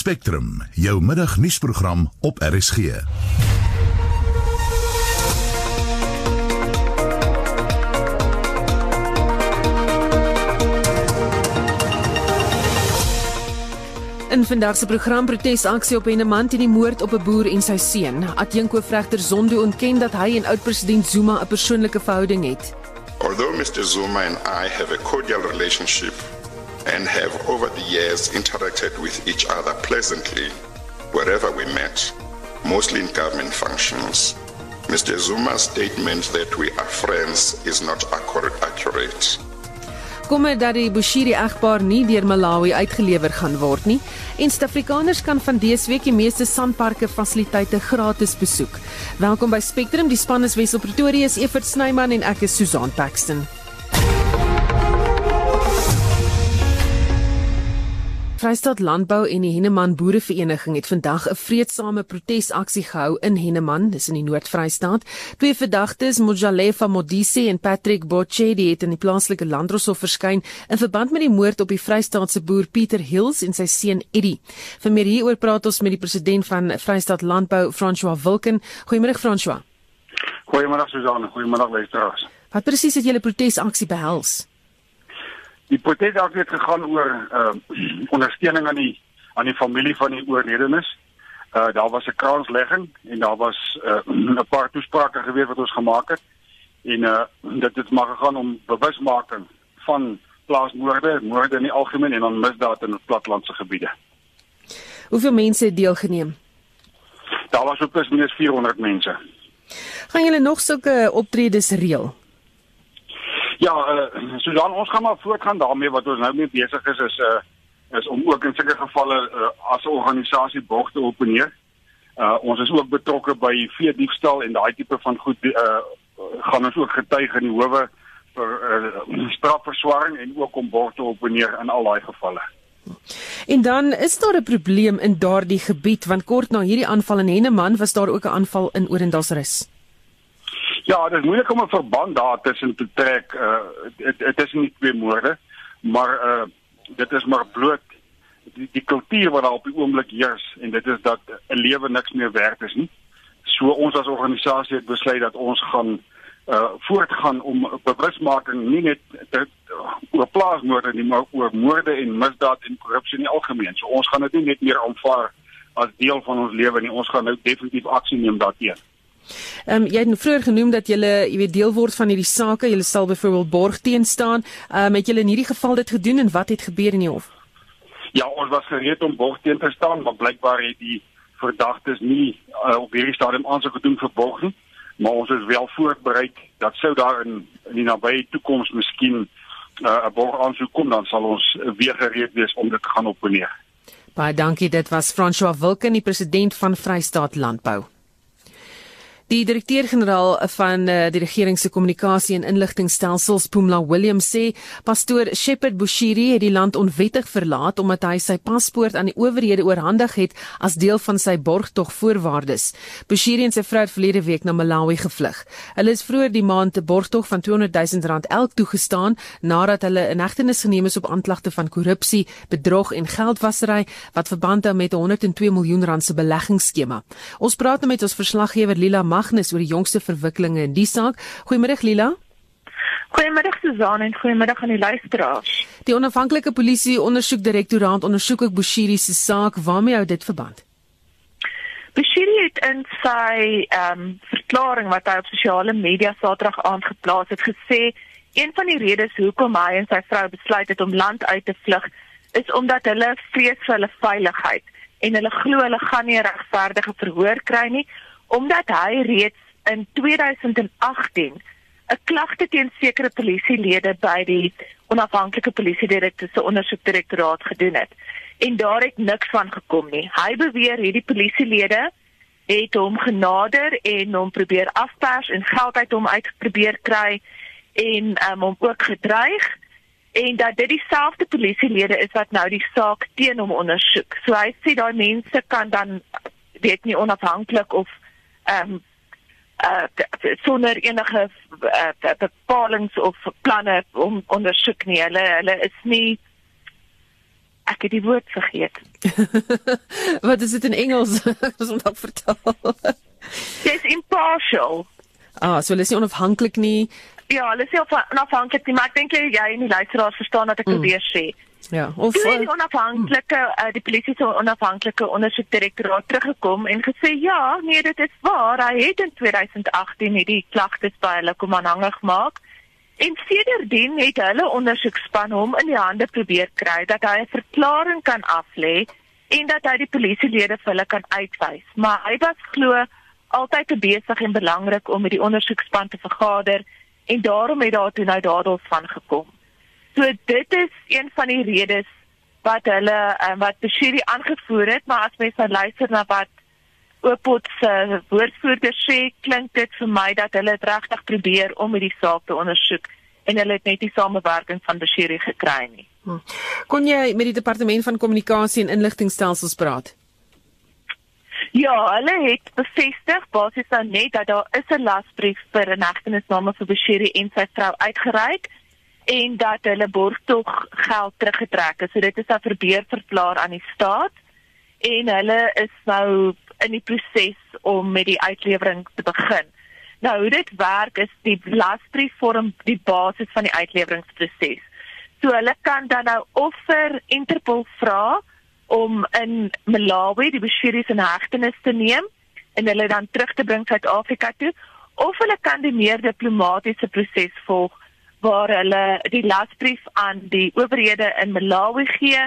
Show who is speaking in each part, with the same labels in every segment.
Speaker 1: Spectrum, jou middagnuusprogram op RSG.
Speaker 2: In vandag se program protesaksie op Henneman teen die moord op 'n boer en sy seun. Adjunkoofregter Zondo ontken dat hy en oud-president Zuma 'n persoonlike verhouding het.
Speaker 3: Although Mr. Zuma and I have a cordial relationship and have over the years interacted with each other pleasantly wherever we met, mostly in government functions, Mr. Zuma's statement that we are friends is not accurate.
Speaker 2: Kommer dat die Bushiri egpaar nie deur Malawi uitgelewer gaan word nie en Suid-Afrikaners kan van dese week die meeste sandparke fasiliteite gratis besoek. Welkom by Spectrum, die span is Wessel Pretorius, Evert Snyman en ek is Susan Paxton. Vrystaat Landbou en die Henneman Boerevereniging het vandag 'n vreedsame protesaksie gehou in Henneman, dis in die Noord-Vrystaat. Twee verdagtes, Mojalefa Modise en Patrick Bochedi het in die plaaslike landdroshof verskyn in verband met die moord op die Vrystaatse boer Pieter Hills en sy seun Eddie. Vir meer hieroor praat ons met die president van Vrystaat Landbou, François Wilken. Goeiemôre François.
Speaker 4: Goeiemôre Susan, goeiemôre luisteraars.
Speaker 2: Wat presies het julle protesaksie behels?
Speaker 4: Die protest het gegaan oor uh ondersteuning aan die aan die familie van die oorledenes. Uh daar was 'n kranslegging en daar was uh 'n paar toesprake gewees wat ons gemaak het. En uh dit het maar gegaan om bewusmaking van plaasmoorde, moorde in die algemeen en dan misdaad in platlandse gebiede.
Speaker 2: Hoeveel mense het deelgeneem?
Speaker 4: Daar was op plus minus 400 mense.
Speaker 2: Gaan julle nog sulke optredes reël?
Speaker 4: Ja, uh, Susan, ons gaan maar voortgaan daarmee wat ons nou mee besig is is uh is om ook in sulke gevalle uh, as 'n organisasie borg te opneem. Uh ons is ook betrokke by vee diefstal en daai tipe van goed uh gaan ons ook getuig in die howe vir uh, strafverswaring en ook om borg te opneem in al daai gevalle.
Speaker 2: En dan is daar 'n probleem in daardie gebied want kort na hierdie aanval in Henneman was daar ook 'n aanval in Orendalsrus.
Speaker 4: Ja, dit is moeilik om 'n verband daar tussen te trek. Uh dit is nie twee moorde, maar uh dit is maar bloot die die kultuur wat daar op die oomblik heers en dit is dat 'n lewe niks meer werd is nie. So ons as organisasie het besluit dat ons gaan uh voortgaan om bewusmaking nie net te, oor plaasmoorde nie, maar oor moorde en misdaad en korrupsie in die algemeen. So ons gaan dit nie net meer aanvaar as deel van ons lewe nie. Ons gaan nou definitief aksie neem daarteenoor.
Speaker 2: Ehm um, jy het vroeër genoem dat jy jy weet deel word van hierdie saak. Jy sal byvoorbeeld borg teen staan. Ehm um, het jy in hierdie geval dit gedoen en wat het gebeur in die hof?
Speaker 4: Ja, ons was gereed om borg teen te staan, maar blykbaar het die verdagtes nie uh, op hierdie stadium aansoek gedoen vir borg nie. Maar ons is wel voorberei dat sou daar in, in die nabye toekoms miskien uh, 'n borg aansoek kom, dan sal ons weer gereed wees om dit te gaan opneem.
Speaker 2: Baie dankie. Dit was François Wilken, die president van Vrystaat Landbou. Die direkteur-generaal van uh, die regering se kommunikasie en inligtingstelsels, Pumla Williams, sê pastoor Shepherd Bushiri het die land onwettig verlaat omdat hy sy paspoort aan die owerhede oorhandig het as deel van sy borgtog voorwaardes. Bushiri en sy vrou het verlede week na Malawi gevlug. Hulle is vroeër die maand 'n borgtog van 200 000 rand elk toegestaan nadat hulle in hegtenis geneem is op aanklagte van korrupsie, bedrog en geldwasery wat verband hou met 'n 102 miljoen rand se beleggingsskema. Ons praat nou met ons verslaggewer Lila Magnus oor die jongste verwikkelinge in die saak. Goeiemôre Lila.
Speaker 5: Goeiemôre Susan en goeiemôre aan die luisteraars.
Speaker 2: Die onafhanklike polisie ondersoekdirektoraat ondersoek ook Bushiri se saak. Waarmee hou dit verband?
Speaker 5: Bushiri het in sy ehm um, verklaring wat hy op sosiale media Saterdag aand geplaas het gesê een van die redes hoekom hy en sy vrou besluit het om land uit te vlug is omdat hulle vrees vir hulle veiligheid en hulle glo hulle gaan nie regverdige verhoor kry nie omdat hy reeds in 2018 'n klagte teen sekere polisielede by die onafhanklike polisiedirekteur se ondersoekdirektoraat gedoen het en daar het niks van gekom nie. Hy beweer hierdie polisielede het hom genader en hom probeer afpers en geld uit hom uitprobeer kry en um, hom ook gedreig en dat dit dieselfde polisielede is wat nou die saak teen hom ondersoek. So hy sê daai mense kan dan weet nie onafhanklik of ehm um, uh sonder enige uh, bepalings of planne om ondersoek nie. Hulle hulle is nie Ek het die woord vergeet.
Speaker 2: Wat is dit in Engels? Ons moet dalk vertaal.
Speaker 5: Dis impartial.
Speaker 2: Ah, so hulle is nie onafhanklik nie.
Speaker 5: Ja, hulle is nie onafhanklik nie, maar ek dink jy en die luisteraars verstaan wat ek
Speaker 2: Mm.
Speaker 5: probeer sê.
Speaker 2: Ja, of
Speaker 5: Toe het
Speaker 2: uh,
Speaker 5: die onafhanklike uh, die polisie se onafhanklike ondersoekdirektoraat teruggekom en gesê ja, nee, dit is waar. Hy het in 2018 hierdie klagtes by hulle kom aanhangig maak. En sedertdien het hulle ondersoekspan hom in die hande probeer kry dat hy 'n verklaring kan aflê en dat hy die polisielede vir hulle kan uitwys. Maar hy was glo altyd te besig en belangrik om met die ondersoekspan te vergader en daarom het daar toe nou dadels van gekom. So dit is een van die redes wat hulle um, wat Bashiri aangevoer het, maar as mens nou luister na wat Opot se woordvoerder sê, klink dit vir my dat hulle dit regtig probeer om hierdie saak te ondersoek en hulle het net nie samewerking van Bashiri gekry nie.
Speaker 2: kon jy met die departement van kommunikasie en inligtingstelsels praat?
Speaker 5: Ja, hulle het bevestig basies dan net dat daar is 'n lasbrief vir 'n hegtenisname vir Bashiri en sy vrou uitgereik en dat hulle borgtog geld teruggetrek is. So dit is 'n verbeer verklaar aan die staat en hulle is nou in die proses om met die uitlewering te begin. Nou hoe dit werk is die lasbrief vorm die basis van die uitleweringsproses. So hulle kan dan nou of vir Interpol vra om in Malawi die beskuuries in hegtenis te neem en hulle dan terug te bring Suid-Afrika toe of hulle kan die meer diplomatisiese proses volg waar hulle die lasbrief aan die owerhede in Malawi gee.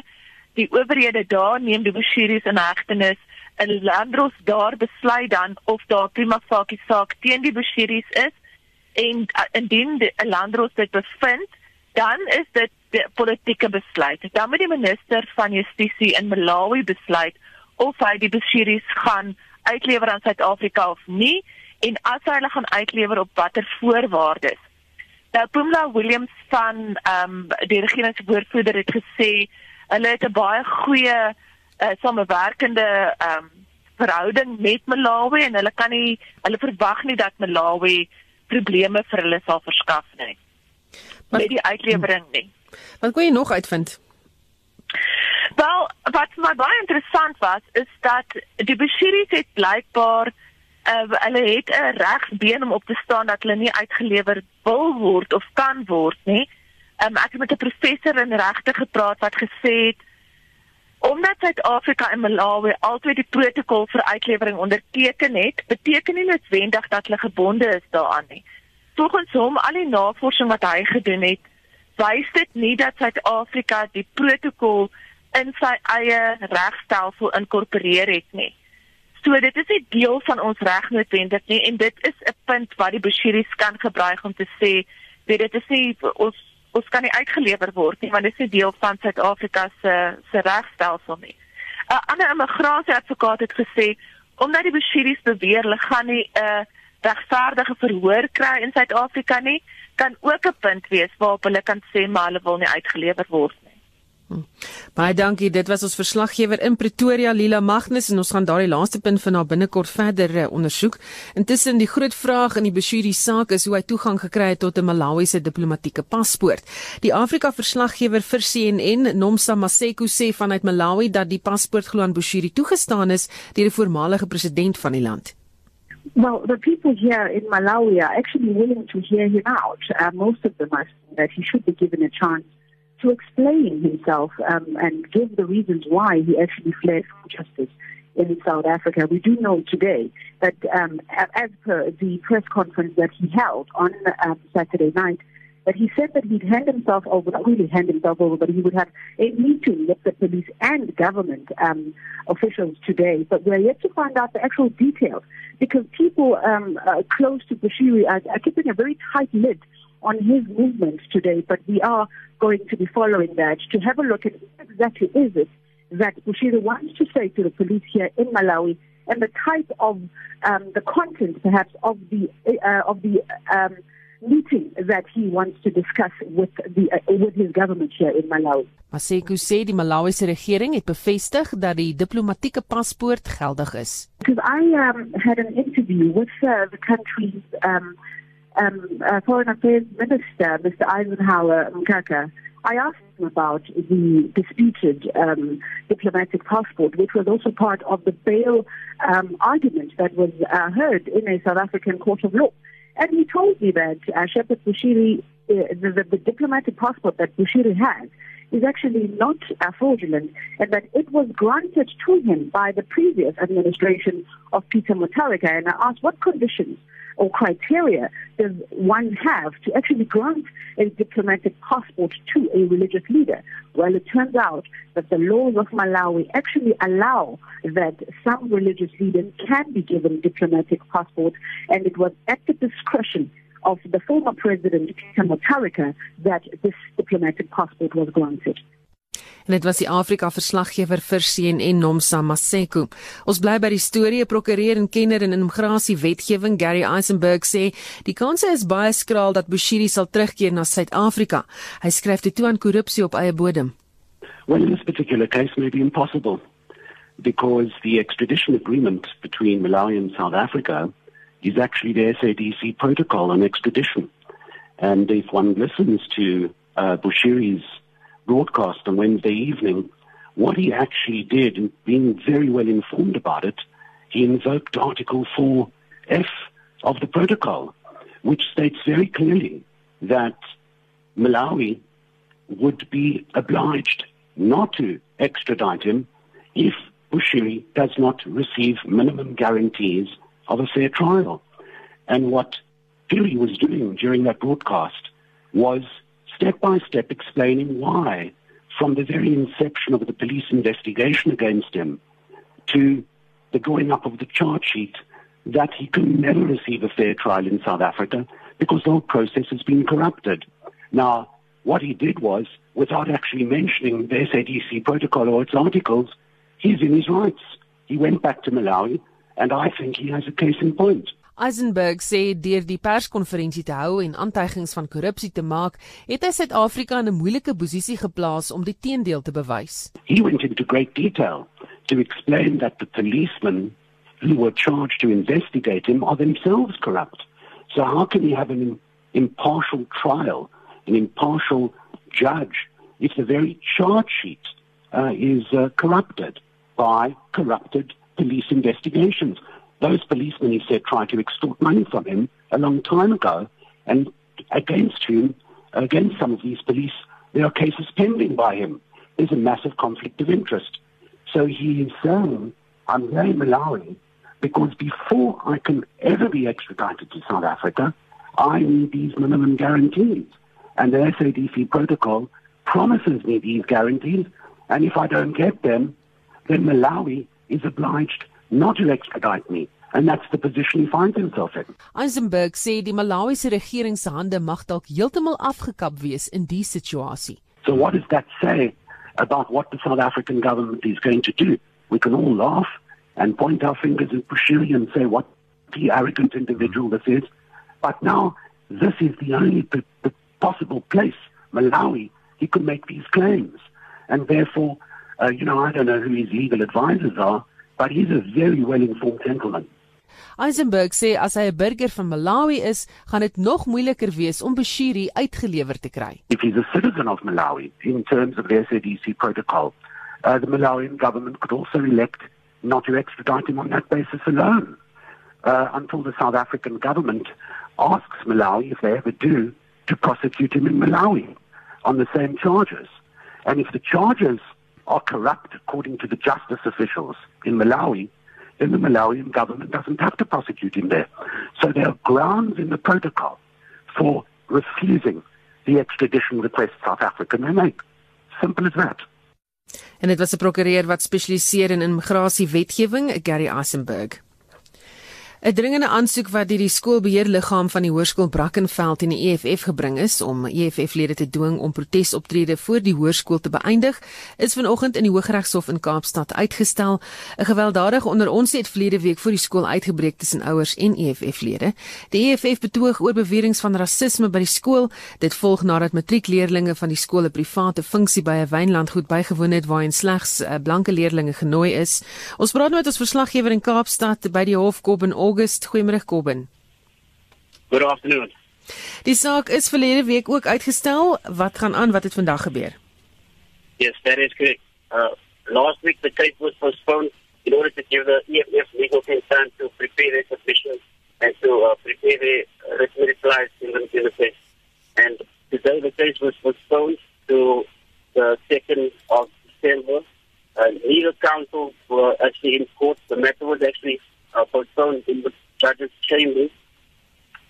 Speaker 5: Die owerhede daar neem die beskuuries in hegtenis en Landros daar besluit dan of daar prima facie saak teen die beskuuries is en uh, indien die Landros dit bevind dan is dit die politieke besluit. Dan moet die minister van Justisie in Malawi besluit of hy die beskuuries gaan uitlewer aan Suid-Afrika of nie en as hy hulle gaan uitlewer op watter voorwaardes. Nou Pumla Williams van ehm um, die regeringswoordvoerder het gesê hulle het 'n baie goeie uh, samewerkende ehm um, verhouding met Malawi en hulle kan nie hulle verwag nie dat Malawi probleme vir hulle sal verskaf nie.
Speaker 2: Maar-
Speaker 5: met die uitlewering nie.
Speaker 2: Wat kon jy nog uitvind?
Speaker 5: Wel, wat my baie interessant was, is dat die Bashiris het blykbaar uh, hulle het 'n regsbeen om op te staan dat hulle nie uitgelewer wil word of kan word nie. Um, ek het met 'n professor in regte gepraat wat gesê het omdat Suid-Afrika en Malawi altyd die protokol vir uitlewering onderteken het, beteken nie noodwendig dat hulle gebonde is daaraan nie. Volgens hom al die navorsing wat hy gedoen het, wys dit nie dat Suid-Afrika die protokol in sy eie regstelsel inkorporeer het nie. So dit is nie deel van ons reg noodwendig nie en dit is 'n punt wat die Bashiris kan gebruik om te sê weet dit is nie ons ons kan nie uitgelewer word nie want dit is nie deel van Suid-Afrika se se regstelsel nie. 'n Ander immigrasieadvokaat het gesê omdat die Bashiris beweer hulle gaan nie 'n uh, regverdige verhoor kry in Suid-Afrika nie, kan ook 'n punt wees waarop hulle kan sê maar hulle wil nie uitgelewer word.
Speaker 2: Baie dankie. Dit was ons verslaggewer in Pretoria, Lila Magnus en ons gaan daardie laaste punt van haar binnekort verder uh, ondersoek. Intussen die groot vraag in die Bashiri saak is hoe hy toegang gekry het tot 'n Malawiese diplomatieke paspoort. Die Afrika verslaggewer vir CNN, Nomsa Maseko sê vanuit Malawi dat die paspoort glo aan Bashiri toegestaan is deur die voormalige president van die land.
Speaker 6: Well, the people here in Malawi are actually willing to hear him out. Uh, most of them are saying that he should be given a chance to explain himself um, and give the reasons why he actually fled from justice in South Africa. We do know today that, um, as per the press conference that he held on um, Saturday night, that he said that he'd hand himself over, not really hand himself over, but he would have a meeting with the police and government um, officials today. But we're yet to find out the actual details because people um, uh, close to Bashiri are, are keeping a very tight lid on his movement today. But we are going to be following that to have a look at what exactly is it that Bushiri wants to say to the police here in Malawi and the type of um, the content perhaps of the uh, of the um, meeting that he wants to discuss with the uh, with his government here in Malawi.
Speaker 2: Maseko sê die Malawiese regering het bevestig dat die diplomatieke paspoort geldig is.
Speaker 6: Because I um, had an interview with uh, the country's um, um, uh, foreign affairs minister, Mr. Eisenhower Mkaka. I asked him about the disputed um, diplomatic passport, which was also part of the bail um, argument that was uh, heard in a South African court of law. And he told me that uh, Bushiri, uh, the, the, the diplomatic passport that Bushiri has, is actually not uh, fraudulent and that it was granted to him by the previous administration of Peter Mutharika. And I asked what conditions or criteria does one have to actually grant a diplomatic passport to a religious leader? Well, it turns out that the laws of Malawi actually allow that some religious leaders can be given diplomatic passports, and it was at the discretion of the former president, Peter Mutharika, that this diplomatic passport was granted.
Speaker 2: En dit was die Afrika verslaggewer vir CNN Nomsa Maseko. Ons bly by die storie. Prokureur en kenner in immigrasiewetgewing Gary Eisenberg sê die kanse is baie skraal dat Bushiri sal terugkeer na Suid-Afrika. Hy skryf dit toe aan korrupsie op eie bodem.
Speaker 7: Well, in this particular case, may be impossible because the extradition agreement between Malawi and South Africa is actually the SADC protocol on extradition. And if one listens to uh, Bushiri's broadcast on Wednesday evening, what he actually did, and being very well informed about it, he invoked Article 4F of the protocol, which states very clearly that Malawi would be obliged not to extradite him if Bushiri does not receive minimum guarantees of a fair trial. And what Fury was doing during that broadcast was step by step explaining why, from the very inception of the police investigation against him to the drawing up of the charge sheet, that he can never receive a fair trial in South Africa because the whole process has been corrupted. Now, what he did was, without actually mentioning the SADC protocol or its articles, he's in his rights. He went back to Malawi, and I think he has a case in point.
Speaker 2: Eisenberg sê deur die perskonferensie te hou en aantuigings van korrupsie te maak, het hy Suid-Afrika in 'n moeilike posisie geplaas om die teendeel te bewys.
Speaker 7: He went into great detail to explain that the policemen who were charged to investigate him are themselves corrupt. So how can you have an impartial trial, an impartial judge, if the very charge sheet uh, is uh, corrupted by corrupted police investigations? Those policemen, he said, tried to extort money from him a long time ago, and against whom, against some of these police, there are cases pending by him. There's a massive conflict of interest. So he is saying, I'm very Malawi because before I can ever be extradited to South Africa, I need these minimum guarantees. And the SADC protocol promises me these guarantees, and if I don't get them, then Malawi is obliged not to extradite me. And that's the position he finds himself in.
Speaker 2: Eisenberg sê die Malawiese regering se hande mag dalk heeltemal afgekap wees in die situasie.
Speaker 7: So what does that say about what the South African government is going to do? We can all laugh and point our fingers at Bushiri and say what the arrogant individual this is. But now this is the only possible place, Malawi, he could make these claims. And therefore, uh, you know, I don't know who his legal advisors are, but he's a very well-informed gentleman.
Speaker 2: Eisenberg sê as hy 'n burger van Malawi is, gaan dit nog moeiliker wees om Bashiri uitgelewer te kry.
Speaker 7: If he's a citizen of Malawi, in terms of the SADC protocol, uh, the Malawian government could also elect not to extradite him on that basis alone uh, until the South African government asks Malawi, if they ever do, to prosecute him in Malawi on the same charges. And if the charges are corrupt according to the justice officials in Malawi, then the Malawian government doesn't have to prosecute him there. So there are grounds in the protocol for refusing the extradition request South Africa may make. Simple as that.
Speaker 2: En dit was 'n prokureur wat spesialiseer in immigrasiewetgewing, Gary Eisenberg. 'n Dringende aansoek wat deur die skoolbeheerliggaam van die hoërskool Brackenfell in die EFF gebring is om EFF-lede te dwing om protesoptrede voor die hoërskool te beëindig, is vanoggend in die Hooggeregshof in Kaapstad uitgestel. 'n Gewelddadige onder ons het verlede week voor die skool uitgebreek tussen ouers en EFF-lede. Die EFF betoog oor beweringe van rasisme by die skool. Dit volg nadat matriekleerlinge van die skool 'n private funksie by 'n wynlandgoed bygewoon het waarin slegs uh, blanke leerders genooi is. Ons praat nou met ons verslaggewer in Kaapstad by die Hof Kobben August. Goeiemôre Kobben.
Speaker 8: Good afternoon.
Speaker 2: Die saak is verlede week ook uitgestel. Wat gaan aan? Wat het vandag gebeur?
Speaker 8: Yes, that is correct. Uh, last week, the case was postponed in order to give the EFF legal team time to prepare their submission and to uh, prepare their written replies in the, in the case. And today, the case was postponed to the 2nd of December. Uh, legal counsel were actually in court. The matter was actually uh, postponed in the judge's chambers.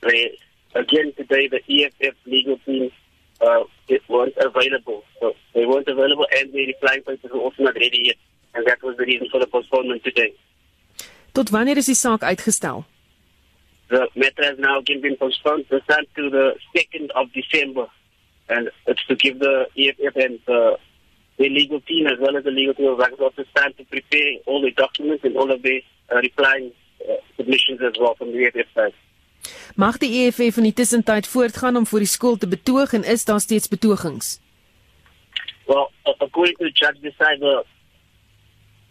Speaker 8: They, again, today, the EFF legal team uh, it weren't available. So they weren't available, and the replying papers were also not ready yet. And that was the reason for the postponement today.
Speaker 2: Tot wanneer is die saak uitgestel?
Speaker 8: The matter has now again been postponed this time to the 2nd of December. And it's to give the EFF and the, the legal team as well as the legal team of Rugby Office time to prepare all the documents and all of the uh, replying uh, submissions as well from the EFF side.
Speaker 2: Mag die EFF in die tussentyd voortgaan om voor die skool te betoog en is daar steeds betogings?
Speaker 8: Well, according to the judge beside the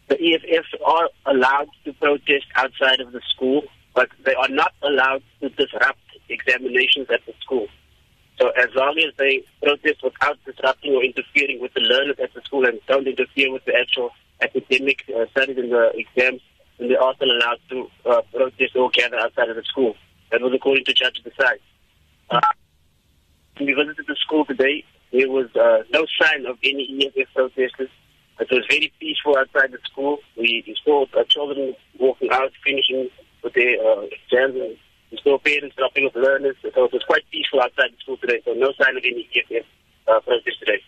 Speaker 8: the EFF are allowed to protest outside of the school, but they are not allowed to disrupt examinations at the school. So as long as they protest without disrupting or interfering with the learners at the school and don't interfere with the actual academic uh, studies and the exams, then they still allowed to uh, protest or gather outside of the school. That was according to Judge Desai. Uh, we visited the school today, there was uh, no sign of any EFF protesters. It was very peaceful outside the school. We, we saw uh, children walking out, finishing with their uh, exams, and we saw parents dropping off learners. So it was quite peaceful outside the school today. So no sign of any EFF uh, protest today.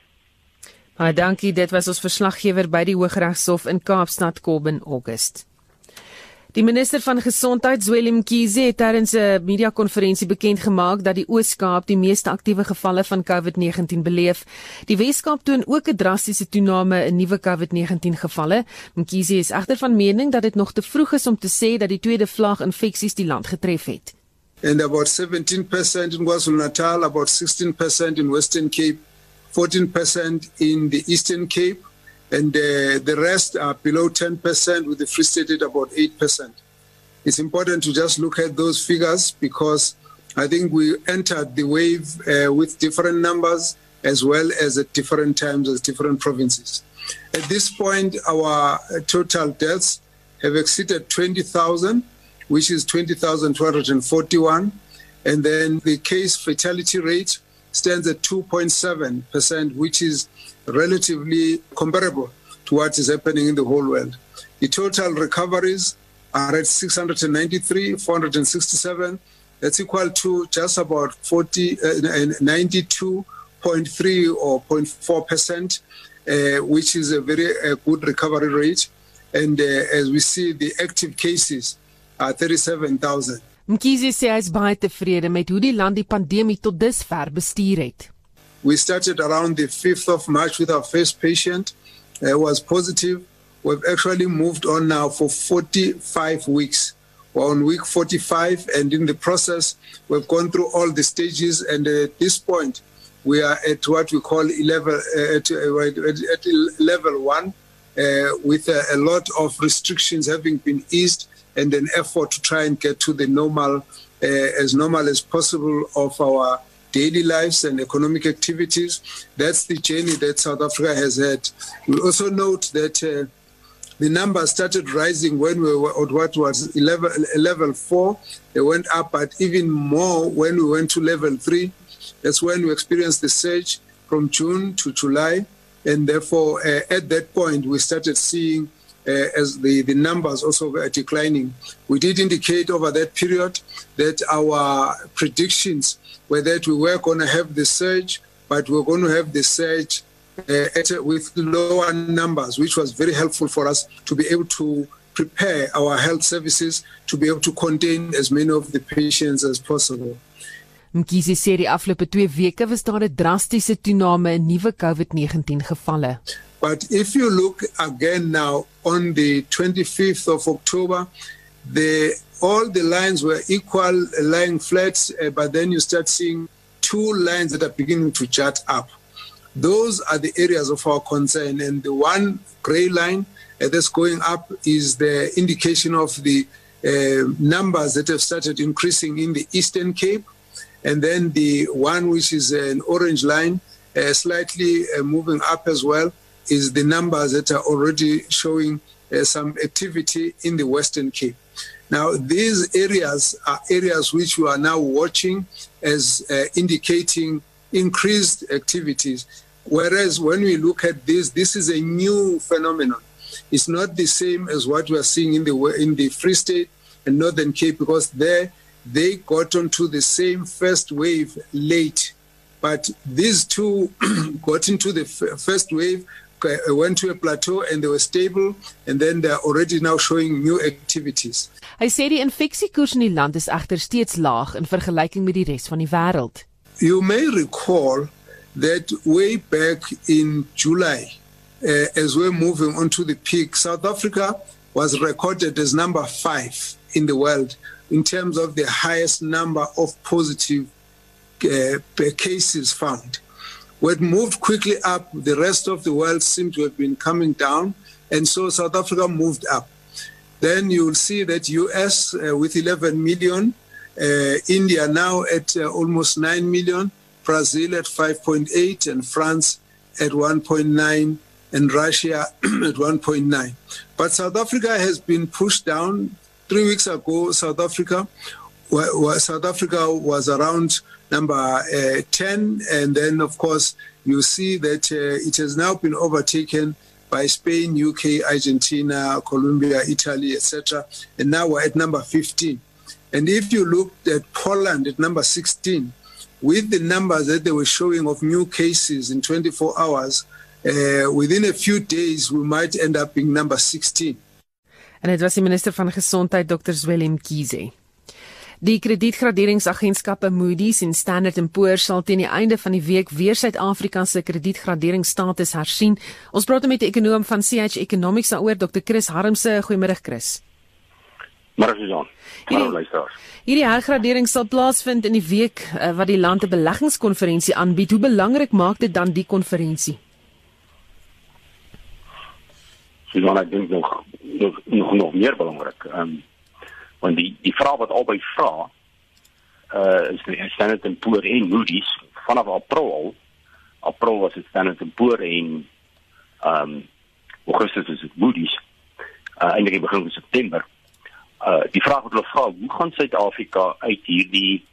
Speaker 2: Baie dankie. Dit was ons verslaggewer by die Hooggeregshof in Kaapstad, Kobben August. Die minister van Gesondheid, Zweli Mkhize, het tydens 'n media-konferensie bekend gemaak dat die Oos-Kaap die meeste aktiewe gevalle van COVID-19 beleef. Die Wes-Kaap toon ook 'n drastiese toename in nuwe COVID-19 gevalle. Mkhize is egter van mening dat dit nog te vroeg is om te sê dat die tweede vlaag infeksies die land getref het.
Speaker 9: And about 17% in KwaZulu-Natal, about 16% in Western Cape, 14% in the Eastern Cape. And uh, the rest are below 10%, with the Free State at about 8%. It's important to just look at those figures because I think we entered the wave uh, with different numbers as well as at different times as different provinces. At this point, our total deaths have exceeded 20,000, which is 20,241. And then the case fatality rate stands at 2.7%, which is relatively comparable to what is happening in the whole world. The total recoveries are at 693, 467. That's equal to just about 40, uh, 92.3 or 0.4 percent, uh, which is a very uh, good recovery rate. And uh, as we see, the active cases are 37,000.
Speaker 2: Mkhize sê hy is baie tevrede met hoe die land die pandemie tot dusver bestuur het.
Speaker 9: We started around the 5th of March with our first patient. It uh, was positive. We've actually moved on now for 45 weeks. We're on week 45, and in the process, we've gone through all the stages. And at this point, we are at what we call level uh, at, uh, at, level one, uh, with a, a, lot of restrictions having been eased, and an effort to try and get to the normal, uh, as normal as possible of our daily lives and economic activities. That's the journey that South Africa has had. We also note that uh, the numbers started rising when we were at what was level, level four. They went up, but even more when we went to level three. That's when we experienced the surge from June to July. And therefore, uh, at that point, we started seeing uh, as the, the numbers also were declining. We did indicate over that period that our predictions were that we were going to have the surge, but we we're going to have the surge uh, at, with lower numbers, which was very helpful for us to be able to prepare our health services to be able to contain as many of the patients as possible.
Speaker 2: Mkhize sê die afgelope 2 weke was daar 'n drastiese toename in nuwe COVID-19 gevalle.
Speaker 9: But if you look again now on the 25th of October, the all the lines were equal, lying flat, uh, but then you start seeing two lines that are beginning to jut up. Those are the areas of our concern. And the one gray line uh, that's going up is the indication of the uh, numbers that have started increasing in the Eastern Cape. And then the one which is an orange line, uh, slightly uh, moving up as well, is the numbers that are already showing some activity in the Western Cape. Now, these areas are areas which we are now watching as uh, indicating increased activities. Whereas when we look at this, this is a new phenomenon. It's not the same as what we are seeing in the in the Free State and Northern Cape because there they got onto the same first wave late. But these two got into the f- first wave, went to a plateau and they were stable, and then they're already now showing new activities.
Speaker 2: Hy sê die infeksiekoers in die land is egter steeds laag in vergelyking met die res van die wêreld.
Speaker 9: You may recall that way back in July, uh, as we're moving on to the peak, South Africa was recorded as number five in the world in terms of the highest number of positive uh, cases found. We moved quickly up. The rest of the world seemed to have been coming down, and so South Africa moved up. Then you will see that US uh, with 11 million, uh, India now at uh, almost 9 million, Brazil at 5.8, and France at 1.9, and Russia at 1.9. But South Africa has been pushed down. Three weeks ago, South Africa, South Africa was around number uh, 10, and then of course you see that uh, it has now been overtaken by Spain, UK, Argentina, Colombia, Italy, etc. And now we're at number 15. And if you look at Poland at number 16, with the numbers that they were showing of new cases in 24 hours, uh, within a few days we might end up being number 16.
Speaker 2: En dit was die minister van gesondheid Dr. Zwelin Kize. Die kredietgraderingsagentskappe Moody's en Standard & Poor's sal teen die einde van die week weer Suid-Afrika se kredietgraderingsstatus hersien. Ons praat met die ekonom van CH Economics daaroor, Dr. Chris Harmse. Goeiemôre Chris.
Speaker 10: Môre Susan. Hallo luisteraars.
Speaker 2: Hierdie hergradering sal plaasvind in die week uh, wat die land 'n beleggingskonferensie aanbied. Hoe belangrik maak dit dan die konferensie?
Speaker 10: Susan, ek dink nog nog nog, nog meer belangrik. Ehm um, want die die vraag wat albei vra uh is die Standard & Poor en Moody's vanaf April April was dit Standard & Poor en ehm um, Augustus is dit Moody's uh eintlik begin in September. Uh die vraag wat hulle vra hoe gaan Suid-Afrika uit hierdie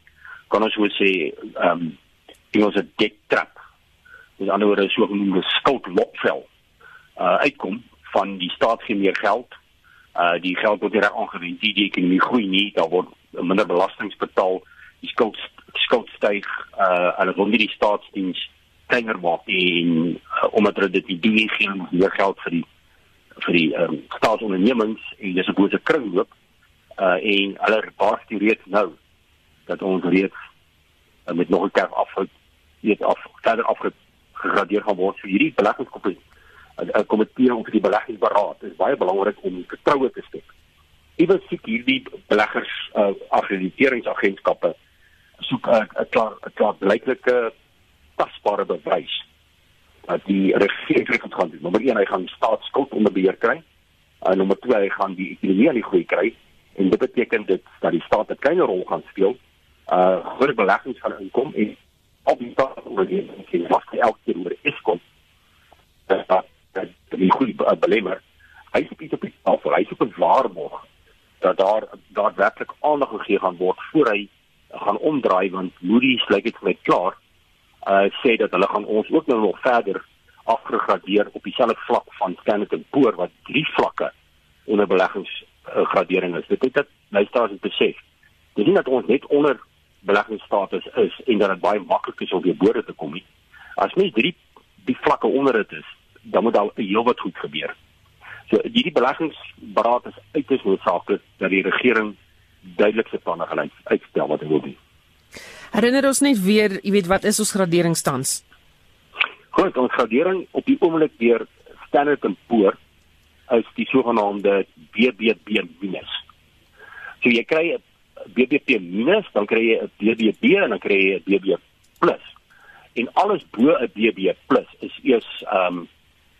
Speaker 10: kan ons so sê ehm um, dit was 'n debt trap? Met ander woorde so genoemde skuldlokvel uh uitkom van die staat gee meer geld uh die geld word reg aangewend die, die ekonomie groei nie daar word minder belasting betaal die skuld skuld styg uh hulle wil nie die staatsdiens kleiner maak en uh, omdat hulle dit nie doen nie gee meer geld vir die vir die um, staatsondernemings en dis 'n bose kringloop uh en hulle die reeds nou dat ons reeds uh, met nog 'n kerf af weet af verder afgegradeer gaan word. Vir hierdie beleggingskoppe 'n komitee oor die beleggingsberaad. Is baie belangrik om vertroue te skep. Iewers soek hierdie beleggers uh, akkrediteringsagentskappe soek 'n uh, klaar 'n klaar blyklike tasbare bewys dat die regering gaan doen. Nommer 1, hy gaan staatsskuld onder beheer kry. En uh, nommer 2, hy gaan die ekonomie aan die groei kry en dit beteken dit dat die staat 'n kleiner rol gaan speel. Uh groot beleggings gaan inkom en op die staat oor die en wat elke keer oor is kom. Dat dat die goeie belemmer hy sê iets op die tafel. Hy sê op 'n waarborg dat daar daadwerklik aandag gegee gaan word voor hy gaan omdraai want Moody's lyk dit vir my klaar uh sê dat hulle gaan ons ook nou nog verder afgegradeer op dieselfde vlak van Standard & Poor wat drie vlakke onder beleggingsgradering is. Dit het dat luisteraars het besef dis nie dat ons net onder beleggingsstatus is en dat dit baie maklik is om weer bo te kom nie. As mens drie die vlakke onder dit is dan moet daar heel wat goed gebeur. So hierdie beleggingsberaad is uiters noodsaaklik dat die regering duidelik se planne gaan uitstel wat hulle wil doen.
Speaker 2: Herinner ons net weer, jy weet wat is ons graderingstans?
Speaker 10: Goed, ons gradering op die oomblik deur Standard & Poor is die sogenaamde BBB-. So jy kry 'n BBB-, dan kry jy 'n BBB en dan kry jy 'n BB+. En alles bo 'n BB+ is eers ehm um,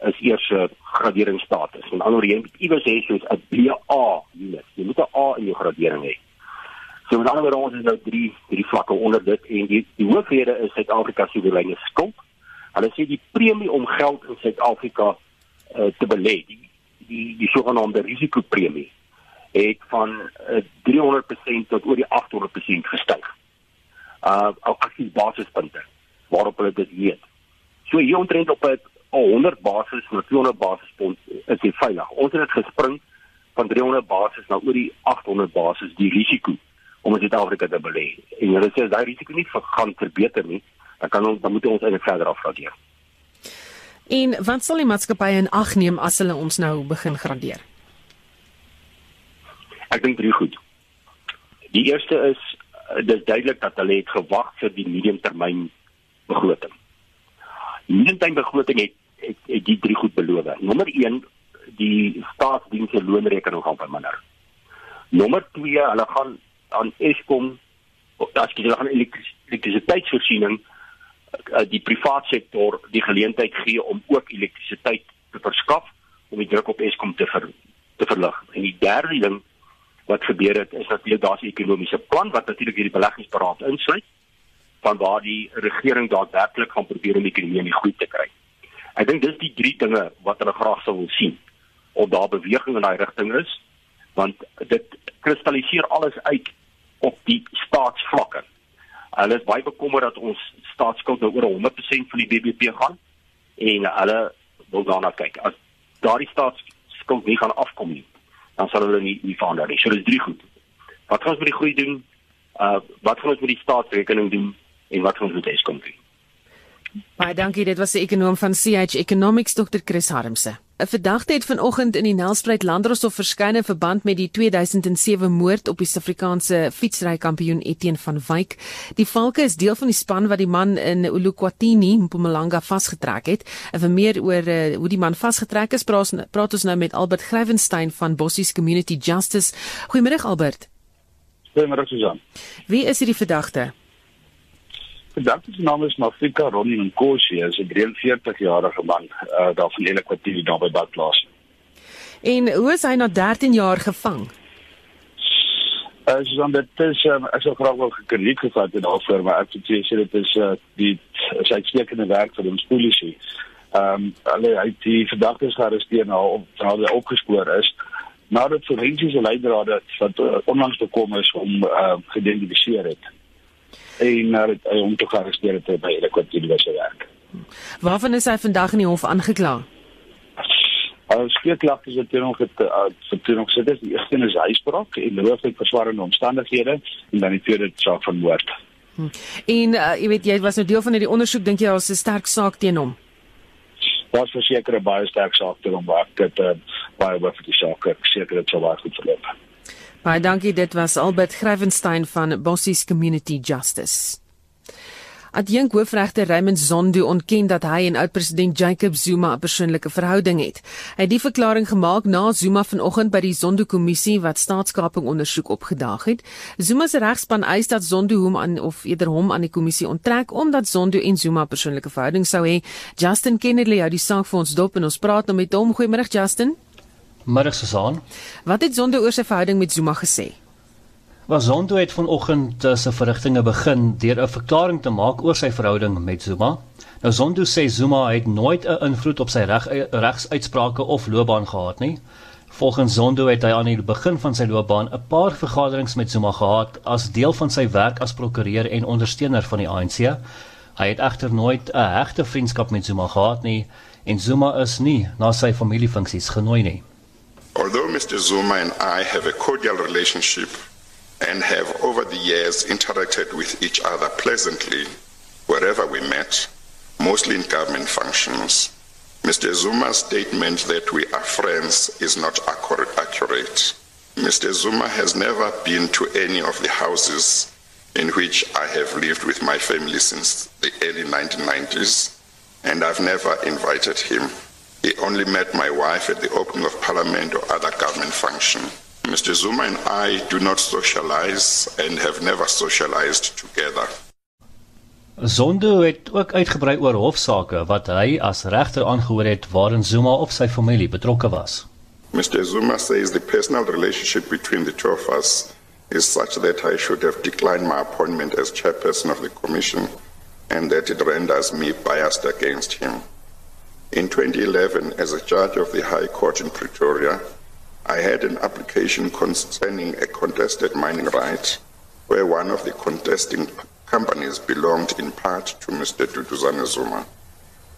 Speaker 10: is eers 'n graderingsstatus. En anders jy moet iewers hê soos 'n BA unit. Jy moet 'n A in jou gradering hê. So met ander woorde ons is nou drie drie vlakke onder dit en die die hoofrede is Suid-Afrika se soewereine skuld Hulle sê die premie om geld in Suid-Afrika uh, te belê, die die die sogenaamde risikopremie het van uh, 300% tot oor die 800% gestyg. Uh die basispunte waarop hulle dit weet. So hier omtrent op 'n 100 basis na 200 basispunt is dit veilig. Ons het dit gespring van 300 basis na oor die 800 basis die risiko om in Suid-Afrika te belê. En hulle sê as daai risiko nie gaan verbeter nie, dan kan ons dan moet ons eintlik verder afgradeer.
Speaker 2: En wat sal die maatskappye in ag neem as hulle ons nou begin gradeer?
Speaker 10: Ek dink drie goed. Die eerste is eh, dis duidelik dat hulle het gewag vir die mediumtermyn begroting. Die mediumtermynbegroting het, het het die drie goed beloof. Nommer 1 die staatsdienste loonrekening gaan verminder. Nommer 2 hulle gaan aan Eskom as jy gaan elektrisiteitsvoorsiening uh, die private sektor die geleentheid gee om ook elektrisiteit te verskaf om die druk op Eskom te ver, te verlig. En die derde ding wat gebeur het is natuurlik daar's 'n ekonomiese plan wat natuurlik hierdie beleggingsberaad insluit van waar die regering daadwerklik gaan probeer om die ekonomie in die groei te kry. Ek dink dis die drie dinge wat hulle graag sou wil sien of daar beweging in daai rigting is want dit kristalliseer alles uit op die staatsvlakke. Hulle is baie bekommerd dat ons staatsskuld nou oor 100% van die BBP gaan en hulle wil daarna kyk. As daardie staatsskuld nie gaan afkom nie, dan sal hulle nie nie verander nie. So dis drie goed. Wat gaan ons met die groei doen? Uh wat gaan ons met die staatsrekening doen en wat gaan ons met Eskom doen?
Speaker 2: Baie dankie. Dit was die ekonom van CH Economics Dr. Chris Harmse. 'n Verdagte het vanoggend in die Nelspruit Landdroshof verskyn in verband met die 2007 moord op die Suid-Afrikaanse fietsrykampioen Etienne van Wyk. Die valke is deel van die span wat die man in Ulukwatini, Mpumalanga vasgetrek het. En vir meer oor uh, hoe die man vasgetrek is, praat, praat ons nou met Albert Grywenstein van Bossies Community Justice. Goeiemôre Albert.
Speaker 11: Goeiemôre Susan.
Speaker 2: Wie is hierdie verdagte?
Speaker 11: Vandag se naam is Mafika Ronnie Nkosi, is 'n 43-jarige man uh, daar van Hele Kwartier daar by Badplaas.
Speaker 2: En hoe is hy na 13 jaar gevang?
Speaker 11: Uh, so dan dit is um, ek sou graag wil gekeniet gevat het daarvoor maar ek het sê dit is uh, die is uitstekende werk vir ons polisie. Ehm um, hulle het die verdagtes gearresteer na op na hulle opgespoor is nadat forensiese leidrade wat uh, onlangs gekom is om uh, geïdentifiseer het en na dit hy om te gearresteer het by die kwartier se werk.
Speaker 2: Waarvan is hy vandag in die hof aangekla?
Speaker 11: Ons spreekklagte is natuurlik het vertoon ook sit is die eerste is huisbraak en looflik verswarende omstandighede en dan die tweede saak van moord.
Speaker 2: Hm. En uh, jy weet jy was nou deel van hierdie ondersoek dink jy daar's 'n sterk saak teen hom?
Speaker 11: Daar's verseker 'n baie sterk saak teen hom waar dit uh, baie wat vir die saak seker dit sou baie goed verloop.
Speaker 2: Baie dankie, dit was Albert Grywenstein van Bossies Community Justice. Adjunk hoofregter Raymond Zondo ontken dat hy en oud-president Jacob Zuma 'n persoonlike verhouding het. Hy het die verklaring gemaak na Zuma vanoggend by die Zondo-kommissie wat staatskaping ondersoek opgedaag het. Zuma se regspan eis dat Zondo hom aan of eerder hom aan die kommissie onttrek omdat Zondo en Zuma persoonlike verhouding sou hê. Justin Kennedy hou die saak vir ons dop en ons praat nou met hom. Goeiemôre Justin.
Speaker 12: Middag Susan.
Speaker 2: Wat het Zondo oor sy verhouding met Zuma gesê?
Speaker 12: Was Zondo het vanoggend uh, sy verrigtinge begin deur 'n verklaring te maak oor sy verhouding met Zuma. Nou Zondo sê Zuma het nooit 'n invloed op sy reg regsuitsprake of loopbaan gehad nie. Volgens Zondo het hy aan die begin van sy loopbaan 'n paar vergaderings met Zuma gehad as deel van sy werk as prokureur en ondersteuner van die ANC. Hy het egter nooit 'n hegte vriendskap met Zuma gehad nie en Zuma is nie na sy familiefunksies genooi nie.
Speaker 3: Although Mr. Zuma and I have a cordial relationship and have over the years interacted with each other pleasantly wherever we met, mostly in government functions, Mr. Zuma's statement that we are friends is not accurate. Mr. Zuma has never been to any of the houses in which I have lived with my family since the early 1990s, and I've never invited him. He only met my wife at the opening of parliament or other government function. Mr. Zuma and I do not socialize and have never socialized together.
Speaker 12: Zondo het ook uitgebrei oor hofsaake wat hy as regter aangehoor het waarin Zuma of sy familie betrokke was.
Speaker 3: Mr. Zuma says the personal relationship between the two of us is such that I should have declined my appointment as chairperson of the commission and that it renders me biased against him. In 2011, as a judge of the High Court in Pretoria, I had an application concerning a contested mining right where one of the contesting companies belonged in part to Mr. Duduzane Zuma,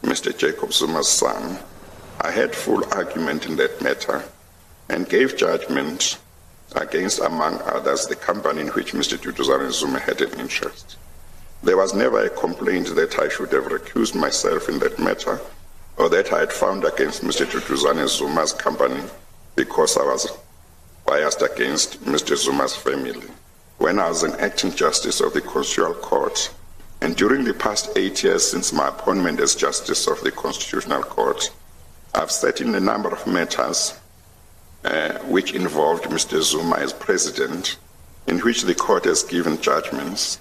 Speaker 3: Mr. Jacob Zuma's son. I had full argument in that matter and gave judgment against, among others, the company in which Mr. Duduzane Zuma had an interest. There was never a complaint that I should have recused myself in that matter or that I had found against Mr. Duduzane Zuma's company because I was biased against Mr. Zuma's family. When I was an acting justice of the Constitutional Court, and during the past eight years since my appointment as justice of the Constitutional Court, I've sat in a number of matters uh, which involved Mr. Zuma as president, in which the court has given judgments,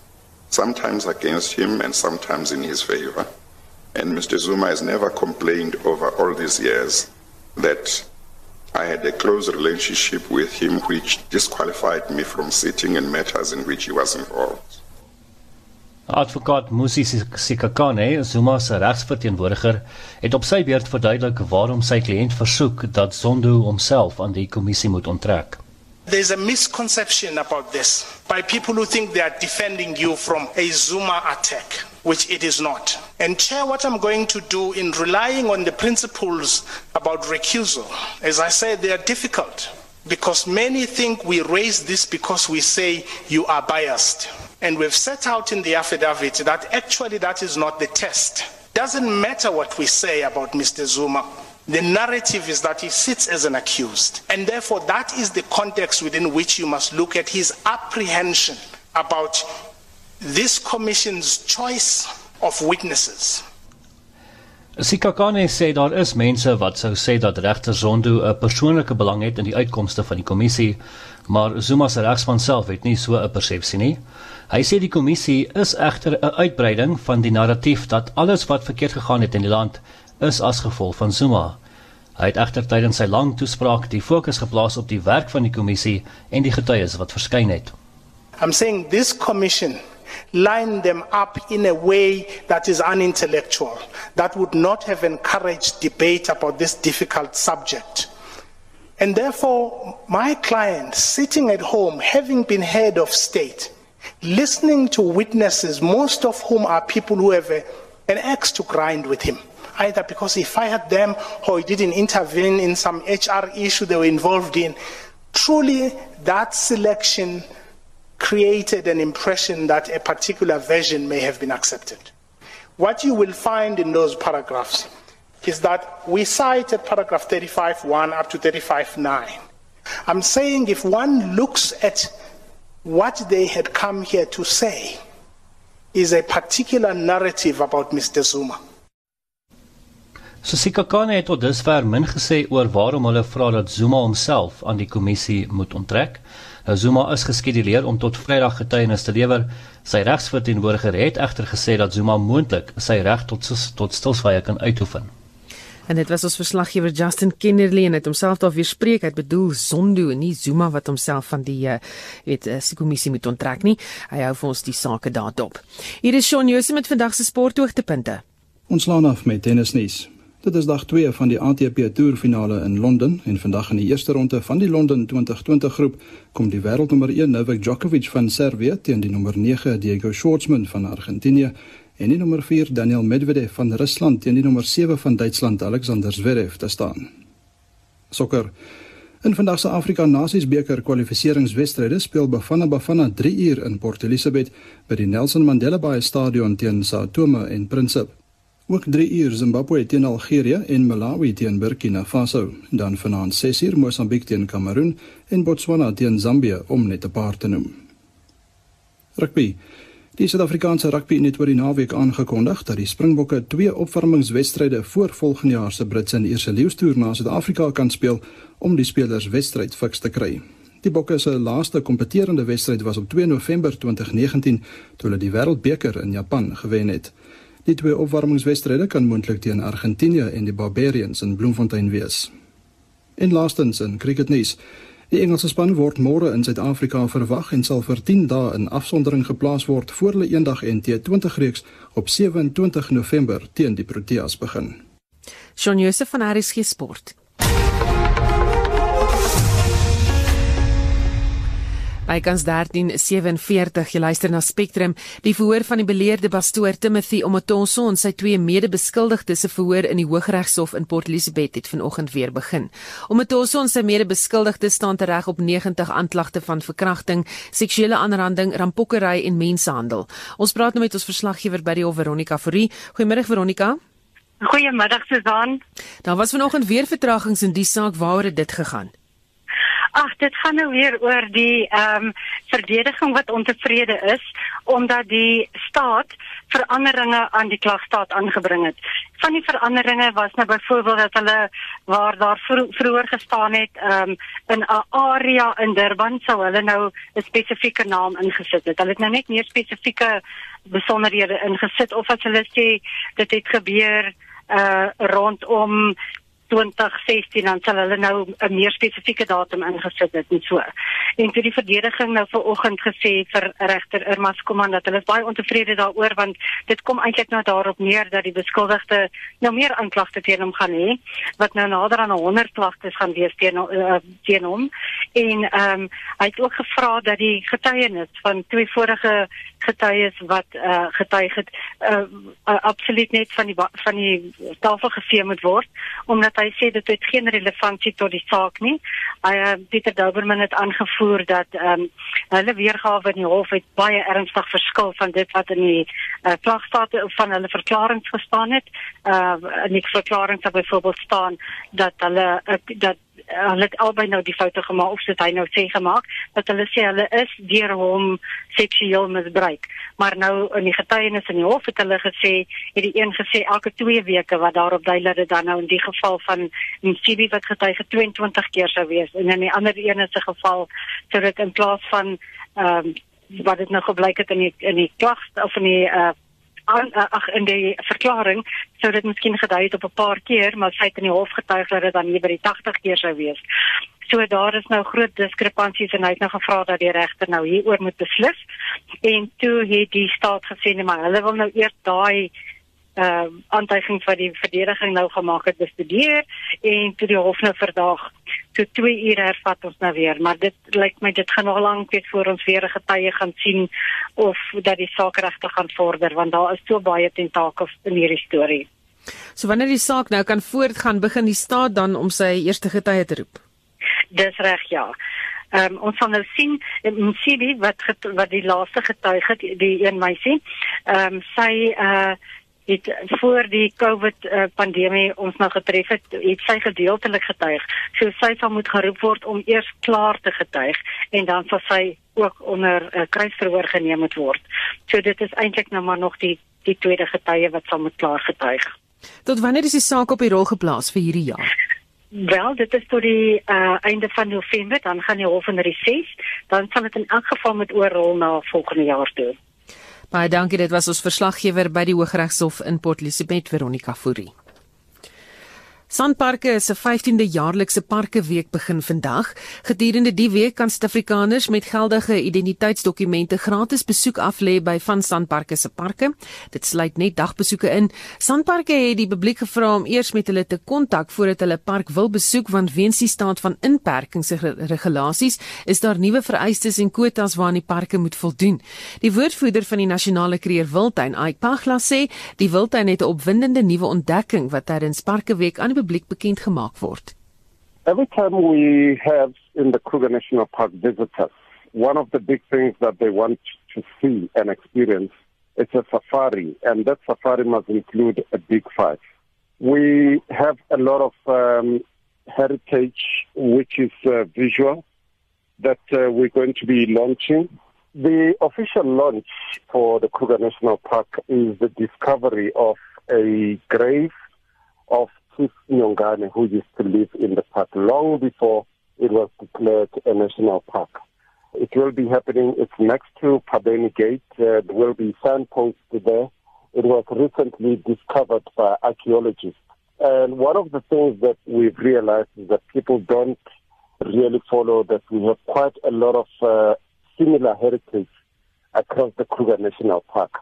Speaker 3: sometimes against him and sometimes in his favor. And Mr. Zuma has never complained over all these years that I had a close relationship with him which disqualified me from sitting in matters in which he was involved.
Speaker 12: Advokaat Musi Sikakane, Zuma se regsverteenwoordiger, het op sy beurt verduidelik waarom sy kliënt versoek dat Zondo homself aan die kommissie moet onttrek.
Speaker 13: There's a misconception about this by people who think they are defending you from a Zuma attack, which it is not. And, Chair, what I'm going to do in relying on the principles about recusal, as I said, they are difficult because many think we raise this because we say you are biased. And we've set out in the affidavit that actually that is not the test. Doesn't matter what we say about Mr. Zuma. The narrative is that he sits as an accused. And therefore, that is the context within which you must look at his apprehension about this commission's choice of witnesses.
Speaker 12: Sikakane sê daar is mense wat sou sê dat regter Zondo 'n persoonlike belang het in die uitkomste van die kommissie, maar Zuma se regspan self het nie so 'n persepsie nie. Hy sê die kommissie is egter 'n uitbreiding van die narratief dat alles wat verkeerd gegaan het in die land is as gevolg van Zuma. Hy het egter tydens sy lang toespraak die fokus geplaas op die werk van die kommissie en die getuies wat verskyn het.
Speaker 13: I'm saying this commission line them up in a way that is unintellectual, that would not have encouraged debate about this difficult subject. And therefore, my client sitting at home, having been head of state, listening to witnesses, most of whom are people who have a, an axe to grind with him either because he fired them or he didn't intervene in some HR issue they were involved in. Truly, that selection created an impression that a particular version may have been accepted. What you will find in those paragraphs is that we cite at paragraph 35.1 up to 35.9. I'm saying if one looks at what they had come here to say, is a particular narrative about Mr. Zuma.
Speaker 12: So Sikakane het tot dusver min gesê oor waarom hulle vra dat Zuma homself aan die kommissie moet onttrek. Nou Zuma is geskeduleer om tot Vrydag getuienis te lewer. Sy regsverteenwoordiger het egter gesê dat Zuma moontlik sy reg tot tot stilswye kan uitoefen.
Speaker 2: En dit was ons verslaggewer Justin Kennerly en het homself daar weer spreek. Hy bedoel Zondo en nie Zuma wat homself van die uh, weet uh, kommissie moet onttrek nie. Hy hou vir ons die sake daarop. Hier is Shaun Jose met vandag se sporthoogtepunte.
Speaker 14: Ons laan af met tennisnuus. Dit is dag 2 van die ATP Tour finale in Londen en vandag in die eerste ronde van die Londen 2020 groep kom die wêreldnommer 1 Novak Djokovic van Servië teen die nommer 9 Diego Schwartzman van Argentinië en die nommer 4 Daniel Medvedev van Rusland teen die nommer 7 van Duitsland Alexander Zverev te staan. Sokker In vandag se Afrika Nasies beker kwalifikasiewedstryde speel Bafana Bafana 3 uur in Port Elizabeth by die Nelson Mandela Bay Stadion teen Sao Tome en Principe. Ook 3 uur Zimbabwe teen Algerië en Malawi teen Burkina Faso. Dan vanaand 6 uur Mosambiek teen Kameroen en Botswana teen Zambië om net 'n paar te noem. Rugby. Die Suid-Afrikaanse rugby het oor die naweek aangekondig dat die Springbokke twee opwarmingswedstryde voor volgende jaar se Britse en Ierse leeustoer na Suid-Afrika kan speel om die spelers wedstryd fiks te kry. Die Bokke se laaste kompeterende wedstryd was op 2 November 2019 toe hulle die Wêreldbeker in Japan gewen het. Die twee opwarmingswedstryde kan moontlik teen Argentinië en die Barbarians in Bloemfontein wees. En laastens in cricketnuus. Die Engelse span word môre in Suid-Afrika verwag en sal vir 10 dae in afsondering geplaas word voor hulle eendag NT20 reeks op 27 November teen die Proteas begin.
Speaker 2: Shaun Joseph van RSG Sport. Bykans 13:47 jy luister na Spectrum. Die verhoor van die beleerde pastoor Timothy Omotoso en sy twee mede-beskuldigdes se verhoor in die Hooggeregshof in Port Elizabeth het vanoggend weer begin. Omotoso en sy mede-beskuldigdes staan tereg op 90 aanklagte van verkrachting, seksuele aanranding, rampokkery en mensenhandel. Ons praat nou met ons verslaggewer by die Hof Veronica Fourie. Goeiemôre Veronica.
Speaker 15: Goeiemiddag Susan.
Speaker 2: Daar was vanoggend weer vertragings in die saak waaroor dit gegaan.
Speaker 15: Ag, dit gaan nou weer oor die ehm um, verdediging wat ontevrede is omdat die staat veranderinge aan die klagstaat aangebring het. Van die veranderinge was nou byvoorbeeld dat hulle waar daar vro vroeër gestaan het ehm um, in 'n area in Durban sou hulle nou 'n spesifieke naam ingesit het. Hulle het nou net meer spesifieke besonderhede ingesit of as hulle sê dit het gebeur uh rondom 2016 dan sal hulle nou 'n meer spesifieke datum ingesit het en so. En toe die verdediging nou vanoggend gesê vir regter Irma Skuman dat hulle baie ontevrede daaroor want dit kom eintlik nou daarop neer dat die beskuldigde nou meer aanklagte teen hom gaan hê wat nou nader aan 100 klagtes gaan wees teen uh, teen hom en ehm um, hy het ook gevra dat die getuienis van twee vorige getuies wat uh, getuig het uh, uh, absoluut net van die van die tafel gevee moet word omdat hy sê dit het geen relevantie tot die saak nie. Hy uh, Pieter Doberman het aangevoer dat ehm um, hulle weergawe in die hof het baie ernstig verskil van dit wat in die uh, klagstate van hulle verklaringe gestaan het. Uh in die verklaringe sou byvoorbeeld staan dat hulle uh, dat hulle het albei nou die foute gemaak of dit hy nou sê gemaak dat hulle sê hulle is deur hom seksueel misbruik. Maar nou in die getuienis in die hof het hulle gesê het die een gesê elke 2 weke wat daarop dui dat dit dan nou in die geval van Msibi wat getuig 22 keer sou wees. En in die ander een se geval sou dit in plaas van ehm um, wat dit nou gebleik het in die in die klag of in die uh, ag in die verklaring sou dit miskien gedui het op 'n paar keer, maar sy het in die hof getuig dat dit dan nie by die 80 keer sou wees. So daar is nou groot diskrepansies en hy het nou gevra dat die regter nou hieroor moet beslis. En toe het die staat gesê nee, maar hulle wil nou eers daai uh aantuiging wat die verdediging nou gemaak het bestudeer en toe die hof nou verdaag toe 2 ure hervat ons nou weer maar dit lyk my dit gaan nog lank wees voor ons weer 'n getuie gaan sien of dat die saak regtig gaan vorder want daar is so baie tentakels in hierdie storie.
Speaker 2: So wanneer die saak nou kan voortgaan begin die staat dan om sy eerste getuie te roep.
Speaker 15: Dis reg ja. Ehm um, ons gaan nou sien Msibi wat wat die laaste getuig het die een meisie. Ehm um, sy uh het voor die COVID uh, pandemie ons nou getref het, het sy gedeeltelik getuig. So sy sal moet geroep word om eers klaar te getuig en dan sal sy ook onder uh, kruisverhoor geneem moet word. So dit is eintlik nou maar nog die die tweede getuie wat sal moet klaar getuig.
Speaker 2: Tot wanneer is die saak op die rol geplaas vir hierdie jaar?
Speaker 15: Wel, dit is tot die uh, einde van November, dan gaan die hof in reses, dan sal dit in elk geval met oorrol na volgende jaar toe.
Speaker 2: Baie dankie, dit was ons verslaggewer by die Hooggeregshof in Port Elizabeth, Veronica Fourie. Sanparke 'n 15de jaarlikse parkeweek begin vandag. Gedurende die week kan Suid-Afrikaners met geldige identiteitsdokumente gratis besoek aflê by van Sanparke se parke. Dit sluit net dagbesoeke in. Sanparke het die publiek gevra om eers met hulle te kontak voordat hulle park wil besoek want weens die staat van inperkings en regulasies is daar nuwe vereistes en kwotas waaraan die parke moet voldoen. Die woordvoerder van die nasionale kreer Wildtuin, Ike Pagla sê, die Wildtuin het 'n opwindende nuwe ontdekking wat tydens Parkeweek aan publiek bekend gemaak word.
Speaker 16: Every time we have in the Kruger National Park visitors, one of the big things that they want to see and experience is a safari, and that safari must include a big five. We have a lot of um, heritage, which is uh, visual, that uh, we're going to be launching. The official launch for the Kruger National Park is the discovery of a grave of Chief Nyongane, who used to live in the park long before it was declared a national park. It will be happening. It's next to Pabeni Gate. Uh, there will be signposts there. It was recently discovered by archaeologists. And one of the things that we've realized is that people don't really follow that we have quite a lot of uh, similar heritage across the Kruger National Park.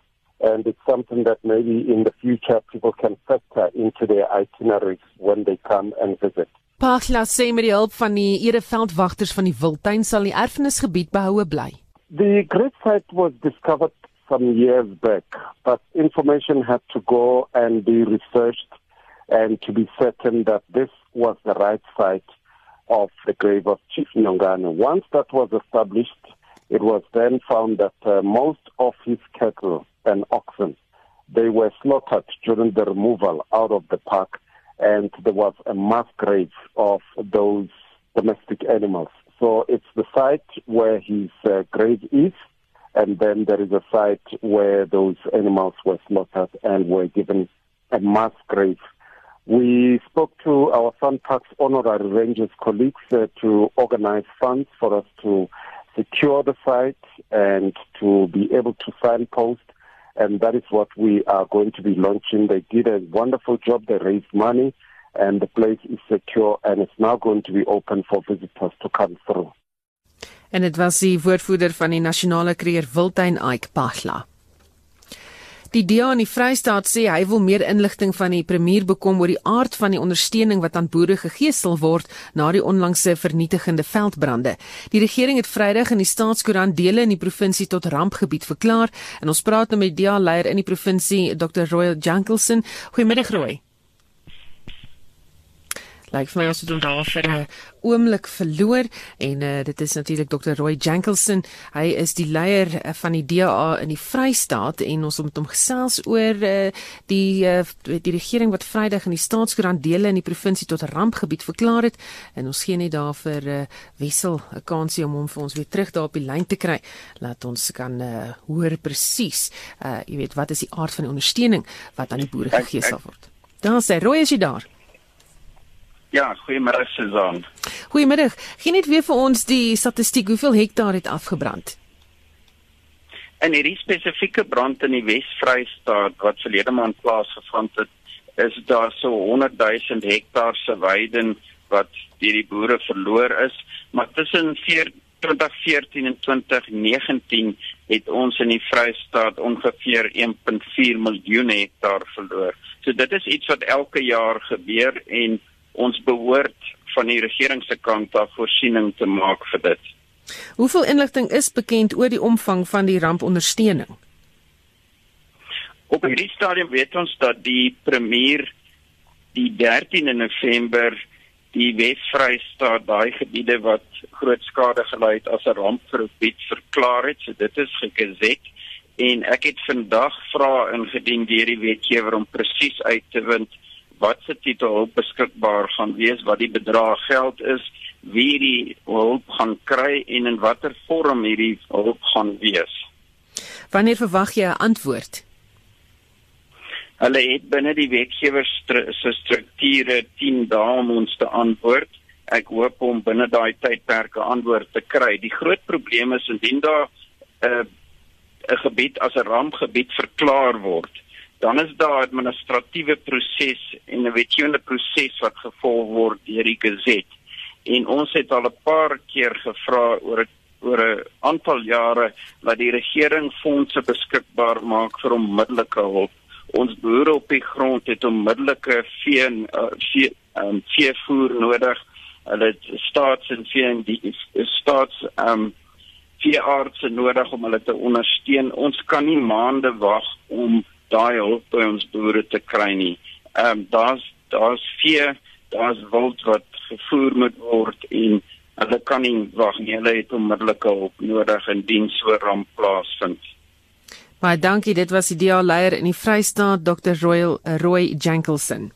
Speaker 16: And it's something that maybe in the future people can factor into their itineraries when they come and visit.
Speaker 2: Pagla sê met die hulp van die ereveldwagters van die Wildtuin sal die erfenisgebied behoue bly.
Speaker 16: The great site was discovered some years back, but information had to go and be researched and to be certain that this was the right site of the grave of Chief Nyongana. Once that was established, it was then found that uh, most of his cattle and oxen, they were slaughtered during the removal out of the park, and there was a mass grave of those domestic animals. So it's the site where his uh, grave is, and then there is a site where those animals were slaughtered and were given a mass grave. We spoke to our SunParks honorary rangers colleagues uh, to organize funds for us to secure the site and to be able to signpost. And that is what we are going to be launching. They did a wonderful job. They raised money and the place is secure and it's now going to be open for visitors to come through.
Speaker 2: En dit was die woordvoerder van die nasionale kreer Wildtuin Ike Pagla. Die DA in die Vrystaat sê hy wil meer inligting van die premier bekom oor die aard van die ondersteuning wat aan boere gegee sal word na die onlangse vernietigende veldbrande. Die regering het Vrydag in die staatskoerant dele in die provinsie tot rampgebied verklaar en ons praat nou met die DA leier in die provinsie Dr. Royal Jankelson. Goeiemiddag Roy lyk like vir my ons het hom daar vir 'n oomblik verloor en uh, dit is natuurlik Dr Roy Jankelson. Hy is die leier uh, van die DA in die Vrystaat en ons moet hom gesels oor uh, die uh, die regering wat Vrydag in die staatskoerant dele in die provinsie tot rampgebied verklaar het en ons gee net daar vir uh, Wessel 'n kansie om hom vir ons weer terug daar op die lyn te kry. Laat ons kan uh, hoor presies, uh, jy weet wat is die aard van die ondersteuning wat aan die boere gegee sal word. Daar sê Roy is jy daar?
Speaker 17: Ja, goeiemôre Susan.
Speaker 2: Goeiemiddag. Gee net weer vir ons die statistiek hoeveel hektaar het afgebrand.
Speaker 17: In hierdie spesifieke brand in die Wes-Vrystaat wat verlede maand plaasgevind het, is daar so 100 000 hektaar se weiden wat deur die boere verloor is, maar tussen 2014 en 2019 het ons in die Vrystaat ongeveer 1.4 miljoen hektaar verloor. So dit is iets wat elke jaar gebeur en ons behoort van die regering se kant af voorsiening te maak vir dit.
Speaker 2: Hoeveel inligting is bekend oor die omvang van die rampondersteuning?
Speaker 17: Op hierdie stadium weet ons dat die premier die 13de November die Wes-Vrystaat daai gebiede wat groot skade gelei het as 'n rampgebied verklaar het. So dit is gegeset en ek het vandag vra ingedien deur die wetgewer om presies uit te vind wat se titel hulp beskikbaar gaan wees, wat die bedrag geld is, wie die hulp gaan kry en in watter vorm hierdie hulp gaan wees.
Speaker 2: Wanneer verwag jy 'n antwoord?
Speaker 17: Hulle het binne die wetgewer se strukture 10 dae om ons te antwoord. Ek hoop om binne daai tydperk 'n antwoord te kry. Die groot probleem is indien daar 'n uh, 'n gebied as 'n rampgebied verklaar word, dan is daar administratiewe proses en 'n wetgewende proses wat gevolg word deur die Gazet. En ons het al 'n paar keer gevra oor oor 'n aantal jare dat die regering fondse beskikbaar maak vir onmiddellike hulp. Ons boere op die grond het onmiddellike vee uh, vee um, veevoer nodig. Hulle het staats en vee en die staats um veeartse nodig om hulle te ondersteun. Ons kan nie maande wag om daai hulp by ons boere te kry nie. Ehm um, daar's daar's vee, daar's wild wat gevoer moet word en hulle kan nie wag nie. Hulle het onmiddellike hulp nodig indien so ramp plaasvind.
Speaker 2: Baie dankie. Dit was die DA leier in die Vrystaat, Dr. Royal Roy Jankelson.